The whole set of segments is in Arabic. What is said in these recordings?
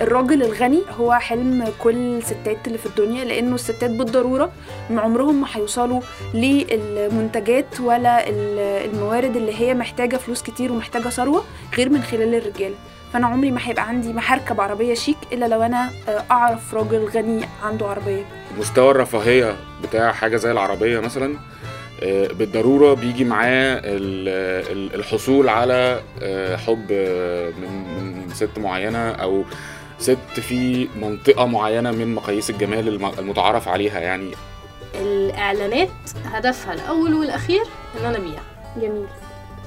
الراجل الغني هو حلم كل الستات اللي في الدنيا لأنه الستات بالضرورة عمرهم ما هيوصلوا للمنتجات ولا ال- الموارد اللي هي محتاجة فلوس كتير ومحتاجة ثروة غير من خلال الرجاله فأنا عمري ما هيبقى عندي ما هركب عربيه شيك إلا لو أنا آه، أعرف راجل غني عنده عربية. مستوى الرفاهية بتاع حاجة زي العربية مثلا آه، بالضرورة بيجي معاه ال- ال- الحصول على آه، حب من ست معينة أو ست في منطقة معينة من مقاييس الجمال الم- المتعارف عليها يعني. الإعلانات هدفها الأول والأخير إن أنا ابيع جميل.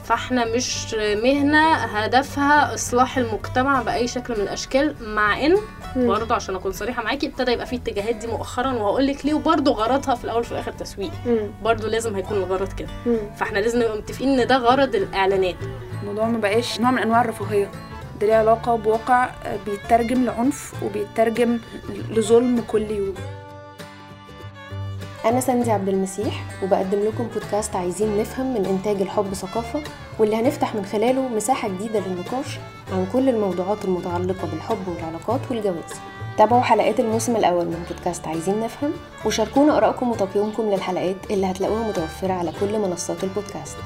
فإحنا مش مهنة هدفها إصلاح المجتمع بأي شكل من الأشكال مع إن. مم. برضه عشان أكون صريحة معاكي ابتدى يبقى في اتجاهات دي مؤخرا وهقول لك ليه وبرضه غرضها في الأول وفي الآخر تسويق. برضه لازم هيكون الغرض كده. فإحنا لازم نبقى متفقين إن ده غرض الإعلانات. الموضوع ما بقاش نوع من أنواع الرفاهية. ده ليه علاقة بواقع آه، بيترجم لعنف وبيترجم لظلم كل يوم. أنا ساندي عبد المسيح وبقدم لكم بودكاست عايزين نفهم من إنتاج الحب ثقافة واللي هنفتح من خلاله مساحة جديدة للنقاش عن كل الموضوعات المتعلقة بالحب والعلاقات والجواز. تابعوا حلقات الموسم الأول من بودكاست عايزين نفهم وشاركونا آرائكم وتقييمكم للحلقات اللي هتلاقوها متوفرة على كل منصات البودكاست.